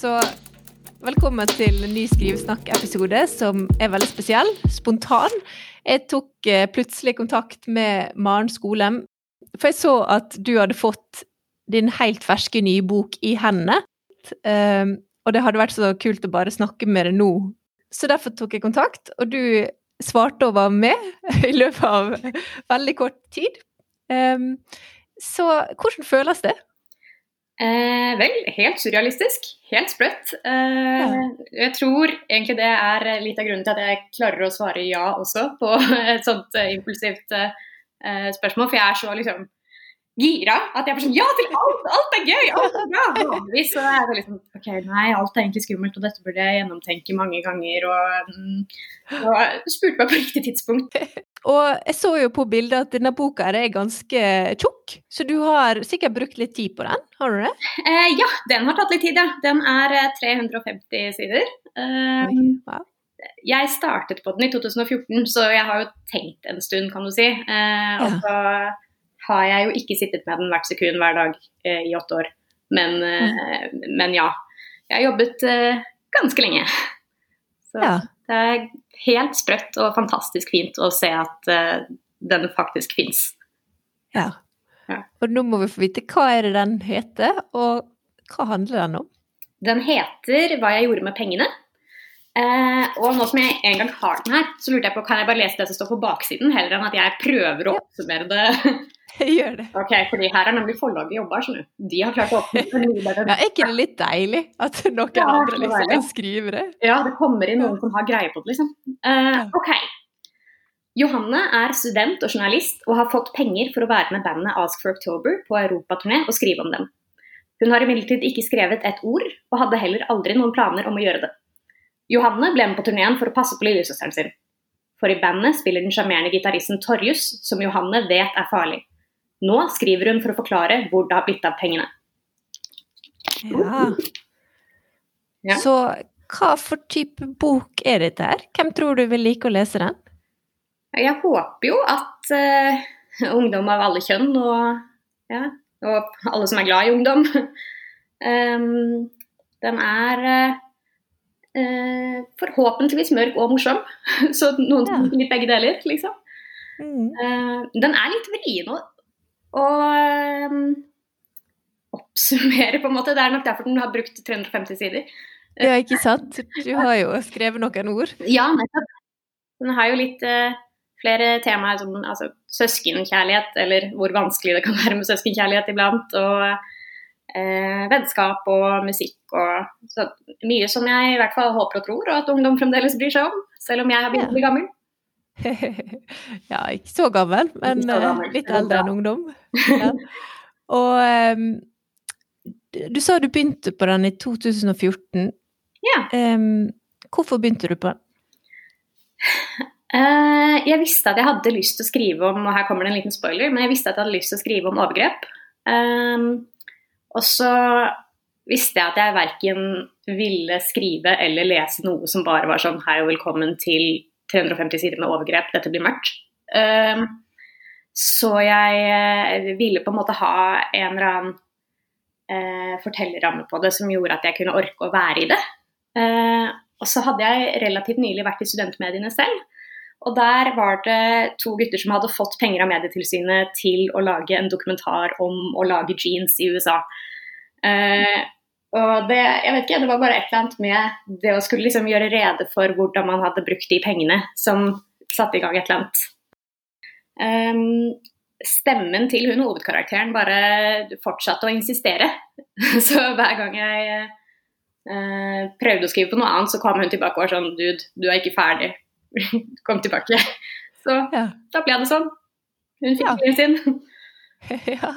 Så velkommen til ny Skrivesnakk-episode som er veldig spesiell. Spontan. Jeg tok eh, plutselig kontakt med Maren Skolem, for jeg så at du hadde fått din helt ferske nye bok i hendene. Um, og det hadde vært så kult å bare snakke med deg nå. Så derfor tok jeg kontakt, og du svarte og var med i løpet av veldig kort tid. Um, så hvordan føles det? Eh, vel, helt surrealistisk. Helt sprøtt. Eh, ja. Jeg tror egentlig det er litt av grunnen til at jeg klarer å svare ja også på et sånt uh, impulsivt eh, spørsmål. For jeg er så liksom gira at jeg bare sånn Ja til alt! Alt er gøy! Alt er bra! Vanligvis så er det liksom OK, nei, alt er egentlig skummelt, og dette burde jeg gjennomtenke mange ganger. Og, um, og spurte meg på riktig tidspunkt. og jeg så jo på bildet at denne boka er ganske tjukk, så du har sikkert brukt litt tid på den? Har du det? Eh, ja, den har tatt litt tid, ja. Den er 350 eh, sider. Um, Oi, wow. Jeg startet på den i 2014, så jeg har jo tenkt en stund, kan du si. Eh, og så har jeg jo ikke sittet med den hvert sekund hver dag eh, i åtte år. Men, eh, men, ja. Jeg har jobbet eh, ganske lenge. Så ja. det er helt sprøtt og fantastisk fint å se at eh, den faktisk fins. Ja. ja. Og nå må vi få vite hva er det den heter, og hva handler den om? Den heter 'Hva jeg gjorde med pengene'. Eh, og nå som jeg en gang har den her, så lurte jeg på kan jeg bare lese det som står på baksiden, heller enn at jeg prøver å oppsummere det. Gjør det. Ok, fordi her er nemlig forlaget jobber, skjønner du. De har klart å oppsummere ja, Er ikke det litt deilig at noen ja, andre liksom kan skrive det? Ja, det kommer inn noen som har greie på det, liksom. Uh, ok. Johanne er student og journalist og har fått penger for å være med bandet Ask for October på europaturné og skrive om dem. Hun har imidlertid ikke skrevet et ord, og hadde heller aldri noen planer om å gjøre det. Johanne ble med på turneen for å passe på lillesøsteren sin. For i bandet spiller den sjarmerende gitaristen Torjus, som Johanne vet er farlig. Nå skriver hun for å forklare hvor det har blitt av pengene. Ja. ja. Så hva for type bok er dette her? Hvem tror du vil like å lese den? Jeg håper jo at uh, ungdom av alle kjønn, og, ja, og, alle som er glad i ungdom um, Den er uh, forhåpentligvis mørk og morsom. Så noen ja. litt begge deler, liksom. Mm. Uh, den er litt vrien å, å um, oppsummere, på en måte. Det er nok derfor den har brukt 350 sider. Ja, ikke sant? Du har jo skrevet noen ord. Ja, nettopp. Den har jo litt uh, flere temaer som altså, søskenkjærlighet, eller hvor vanskelig det kan være med søskenkjærlighet iblant. og uh, vennskap og musikk og så mye som jeg i hvert fall håper og tror, og at ungdom fremdeles bryr seg om, selv om jeg har begynt å bli gammel. ja, ikke så gammel, men så gammel. Eh, litt eldre enn ungdom. Ja. Og um, du sa du begynte på den i 2014. Ja. Um, hvorfor begynte du på den? Uh, jeg visste at jeg hadde lyst til å skrive om og her kommer det en liten spoiler, men jeg visste at jeg hadde lyst til å skrive om overgrep. Um, og så visste jeg at jeg verken ville skrive eller lese noe som bare var sånn Hei og velkommen til 350 sider med overgrep, dette blir mørkt. Um, så jeg uh, ville på en måte ha en eller annen uh, fortellerramme på det som gjorde at jeg kunne orke å være i det. Eh, og så hadde jeg relativt nylig vært i studentmediene selv. Og der var det to gutter som hadde fått penger av Medietilsynet til å lage en dokumentar om å lage jeans i USA. Uh, og det, jeg vet ikke, det var bare et eller annet med det å skulle liksom gjøre rede for hvordan man hadde brukt de pengene, som satte i gang et eller annet. Um, stemmen til hun hovedkarakteren bare fortsatte å insistere. Så hver gang jeg uh, prøvde å skrive på noe annet, så kom hun tilbake og var sånn Dude, du er ikke ferdig. kom tilbake. Så ja. da ble det sånn. Hun fikk ja. sin. ja.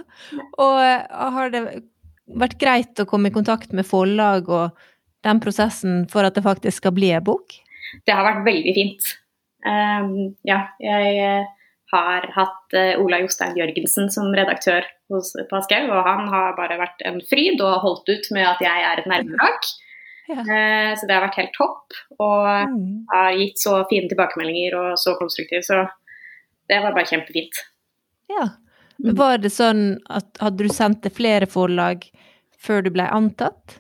Og eh, har det vært greit å komme i kontakt med forlag og den prosessen for at det faktisk skal bli en bok? Det har vært veldig fint. Um, ja, jeg eh, har hatt uh, Ola Jostein Jørgensen som redaktør hos Paschau, og han har bare vært en fryd og holdt ut med at jeg er et nervevrak. Ja. Eh, så det har vært helt topp. Og mm. har gitt så fine tilbakemeldinger og så konstruktiv, Så det var bare kjempefint. Ja. Mm. Var det sånn at hadde du sendt til flere forlag før du ble antatt?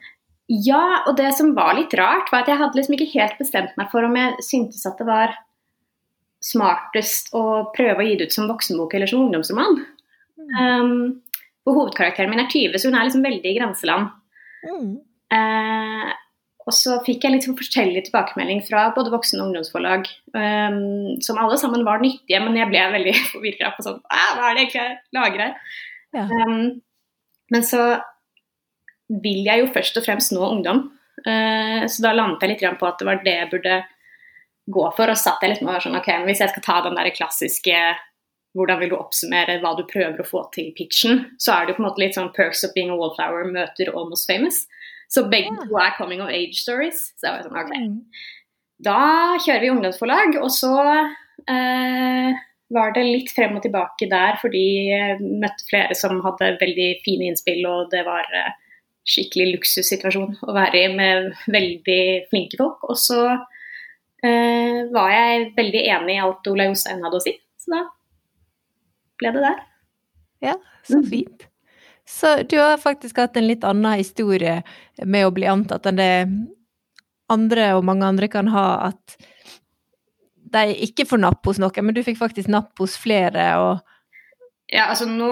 Ja, og det som var litt rart, var at jeg hadde liksom ikke helt bestemt meg for om jeg syntes at det var smartest å prøve å gi det ut som voksenbok eller som ungdomsroman. Mm. Um, hovedkarakteren min er 20, så hun er liksom veldig i grenseland. Mm. Uh, og så fikk jeg litt forskjellig tilbakemelding fra både voksne og ungdomsforlag, um, som alle sammen var nyttige, men jeg ble veldig forvirra på sånn Hva er det egentlig jeg lager her? Ja. Um, men så vil jeg jo først og fremst nå ungdom, uh, så da landet jeg litt på at det var det jeg burde gå for. Og satt jeg litt med og var sånn, ok, hvis jeg skal ta den der klassiske hvordan vil du oppsummere hva du prøver å få til pitchen, så er det jo på en måte litt sånn Perks of being a wallflower møter Almost famous. Så begge to er coming of age stories. Så jeg var sånn, ok. Mm. Da kjører vi ungdomsforlag, og så eh, var det litt frem og tilbake der fordi jeg møtte flere som hadde veldig fine innspill, og det var eh, skikkelig luksussituasjon å være i med veldig flinke folk. Og så eh, var jeg veldig enig i alt Ola Jostein hadde å si. Så da ble det der. Ja, så mm. fint. Så du har faktisk hatt en litt annen historie med å bli antatt enn det andre og mange andre kan ha, at de ikke får napp hos noen, men du fikk faktisk napp hos flere. og ja, altså nå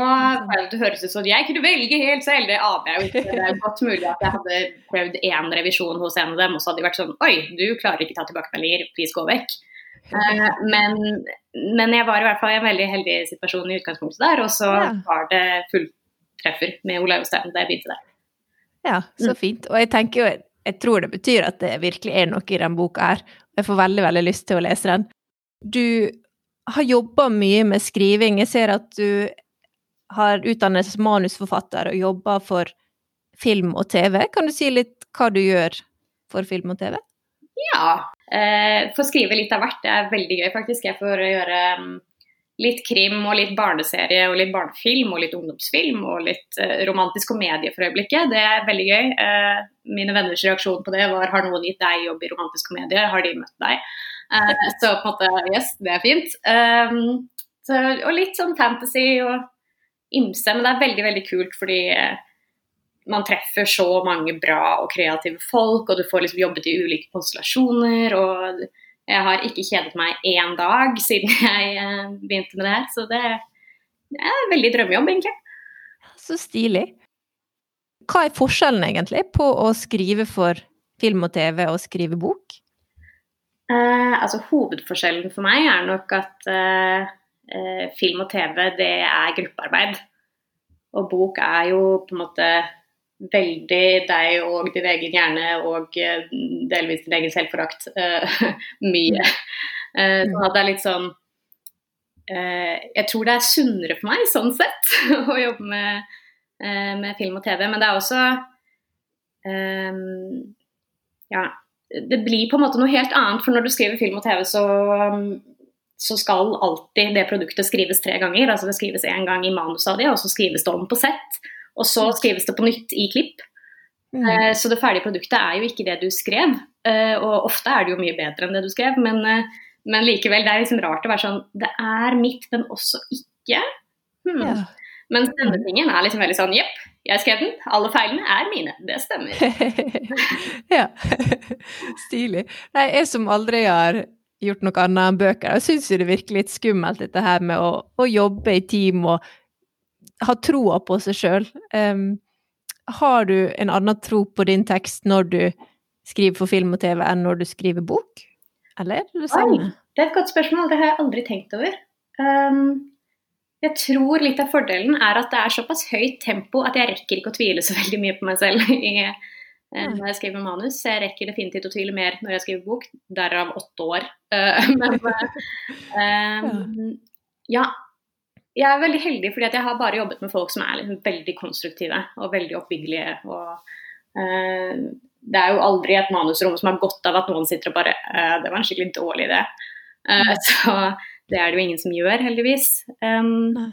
det høres ut som jeg kunne velge helt selv, det aner jeg jo ikke. Det er godt mulig at jeg hadde prøvd én revisjon hos en av dem, og så hadde de vært sånn Oi, du klarer ikke ta tilbakemeldinger, please gå vekk. Uh, men, men, jeg var i hvert fall i en veldig heldig situasjon i utgangspunktet der, og så var det fulltreffer med Olaug Jostein da jeg begynte der. Ja, så mm. fint. Og jeg tenker jo, jeg tror det betyr at det virkelig er noe i den boka her. Jeg får veldig, veldig lyst til å lese den. Du har jobba mye med skriving. Jeg ser at du har utdannet som manusforfatter og jobber for film og TV. Kan du si litt hva du gjør for film og TV? Ja. Eh, får skrive litt av hvert. Det er veldig gøy, faktisk. Jeg får gjøre um, litt krim og litt barneserie og litt barnefilm og litt ungdomsfilm og litt uh, romantisk komedie for øyeblikket. Det er veldig gøy. Uh, mine venners reaksjon på det var har noen gitt deg jobb i romantisk komedie, har de møtt deg? Uh, så på en måte, yes, det er fint. Um, så, og litt sånn fantasy og ymse, men det er veldig, veldig kult fordi man treffer så mange bra og kreative folk, og du får liksom jobbet i ulike konstellasjoner. og jeg har ikke kjedet meg én dag siden jeg eh, begynte med det her. Så det er en veldig drømmejobb, egentlig. Så stilig. Hva er forskjellen egentlig på å skrive for film og TV og skrive bok? Eh, altså Hovedforskjellen for meg er nok at eh, eh film og TV det er gruppearbeid. Og bok er jo på en måte veldig deg og din egen hjerne og eh, delvis din egen selvforakt uh, mye. Uh, så det er litt sånn uh, Jeg tror det er sunnere for meg sånn sett å jobbe med, med, film og TV, men det er også Ja, det blir på en måte noe helt annet, for når du skriver film og TV, så um, så skal alltid det produktet skrives tre ganger. altså Det skrives én gang i manuset av det, og så skrives det om på sett. Og så skrives det på nytt i klipp. Mm. Uh, så det ferdige produktet er jo ikke det du skrev. Uh, og ofte er det jo mye bedre enn det du skrev, men, uh, men, likevel, det er liksom rart å være sånn Det er mitt, men også ikke. Hmm. Ja. Mens denne tingen er liksom veldig sånn Jepp, jeg skrev den. Alle feilene er mine. Det stemmer. ja. Stilig. Nei, jeg som aldri har gjort noe annet enn bøker, jeg syns jo det virker litt skummelt dette her med å, å jobbe i team og ha troa på seg sjøl. Um, har du en annen tro på din tekst når du skriver for film og TV, enn når du skriver bok? Eller er det det samme? Oi, det er et godt spørsmål. Det har jeg aldri tenkt over. Um, jeg tror litt av fordelen er at det er såpass høyt tempo at jeg rekker ikke å tvile så veldig mye på meg selv i, eh, når jeg skriver manus. Jeg rekker definitivt å tvile mer når jeg skriver bok, derav åtte år. Men um, ja, jeg er veldig heldig fordi jeg har bare jobbet med folk som er liksom veldig konstruktive og veldig oppbyggelige. Og, uh, det er jo aldri et manusrom som har godt av at noen sitter og bare uh, Det var en skikkelig dårlig idé. Uh, så det er det jo ingen som gjør, heldigvis. Um,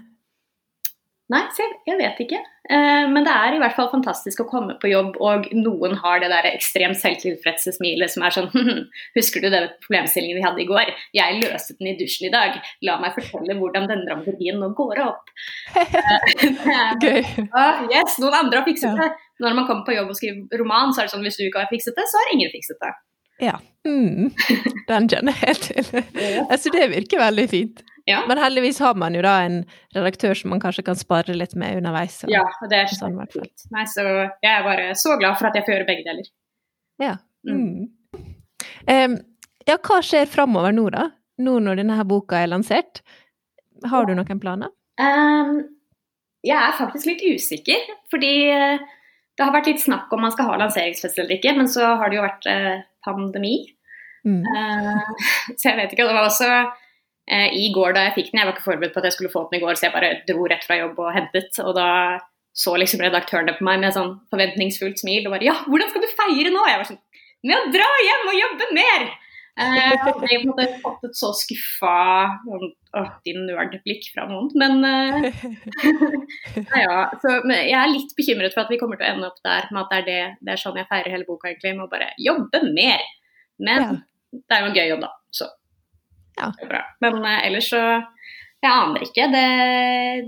Nei, jeg, jeg vet ikke. Eh, men det er i hvert fall fantastisk å komme på jobb, og noen har det der ekstremt selvtilfredse smilet som er sånn Husker du den problemstillingen vi hadde i går? Jeg løste den i dusjen i dag. La meg fortelle hvordan den dramaturgien nå går opp. Gøy. Uh, yes, noen andre har fikset det. Når man kommer på jobb og skriver roman, så er det sånn hvis du ikke har fikset det, så har ingen fikset det. Ja. Mm. Den kjenner jeg helt til. Jeg Altså, det virker veldig fint. Ja. Men heldigvis har man jo da en redaktør som man kanskje kan spare litt med underveis. og- Ja, og det er Sånn, kjempefint. Nei, så jeg er bare så glad for at jeg får gjøre begge deler. Ja. Mm. Um, ja, hva skjer framover nå, da? Nå når denne her boka er lansert? Har du noen planer? Um, jeg er faktisk litt usikker, fordi eh, det har vært litt snakk om man skal ha lanseringsfest eller ikke, men så har det jo vært eh, pandemi. Mm. Uh, så jeg vet ikke. Det var også i går da jeg fikk den, jeg var ikke forberedt på at jeg skulle få den i går, så jeg bare dro rett fra jobb og hentet. Og da så liksom redaktørene på meg med sånn forventningsfullt smil og bare Ja, hvordan skal du feire nå? Jeg var sånn Med å dra hjem og jobbe mer! Eh, jeg hadde fått et så skuffa sånn, Åh, din nerd-blikk fra noen. Men eh, ja. Så, men jeg er litt bekymret for at vi kommer til å ende opp der med at det er, det, det er sånn jeg feirer hele boka, egentlig. Med å bare jobbe mer. Men Ja. det er jo en gøy jobb, da. Så Ja. det er bra. Men uh, ellers så Jeg aner ikke. Det,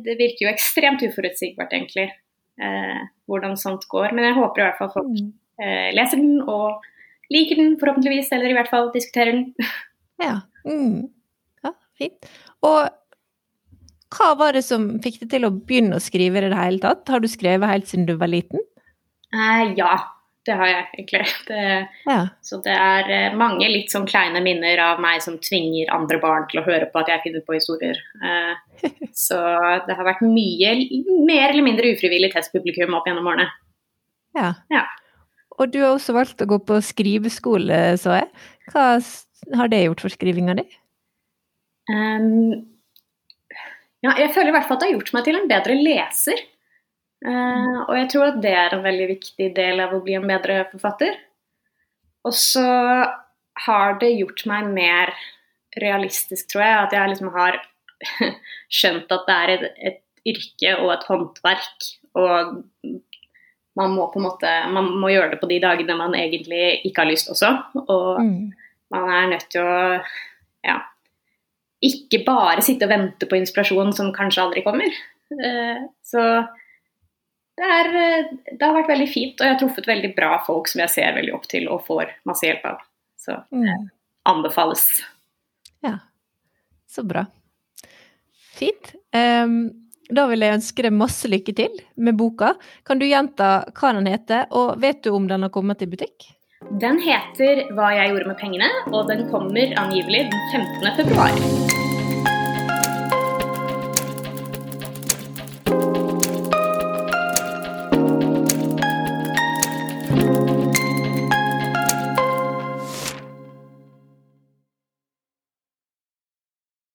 det virker jo ekstremt uforutsigbart, egentlig, uh, hvordan sånt går. Men jeg håper i hvert fall folk eh, leser den og liker den, forhåpentligvis. Eller i hvert fall diskuterer den. Ja. Mm. ja, fint. Og hva var det som fikk deg til å begynne å skrive i det hele tatt? Har du skrevet helt siden du var liten? Ja, det har jeg egentlig. Det, Ja. Så det er eh, mange litt sånn kleine minner av meg som tvinger andre barn til å høre på at jeg finner på historier. Eh, så det har vært mye mer eller mindre ufrivillig testpublikum opp gjennom årene. ja. Ja. Og du har også valgt å gå på skriveskole, så jeg. Hva har det gjort for skrivinga di? Um, ja, jeg føler i hvert fall at det har gjort meg til en bedre leser. Eh, og jeg tror at det er en veldig viktig del av å bli en bedre forfatter. Og så har det gjort meg mer realistisk, tror jeg. At jeg liksom har skjønt at det er et, et yrke og et håndverk. Og man må på en måte Man må gjøre det på de dagene man egentlig ikke har lyst også. Og Mm. man er nødt til å ja, ikke bare sitte og vente på inspirasjon som kanskje aldri kommer. Uh, Så det, er, eh, det har vært veldig fint, og jeg har truffet veldig bra folk som jeg ser veldig opp til og får masse hjelp av. Så Mm. anbefales. Ja, så bra. Fint. Um, da vil jeg ønske deg masse lykke til med boka. Kan du gjenta hva den heter, og vet du om den har kommet i butikk? Den heter 'Hva jeg gjorde med pengene', og den kommer angivelig den 15. februar.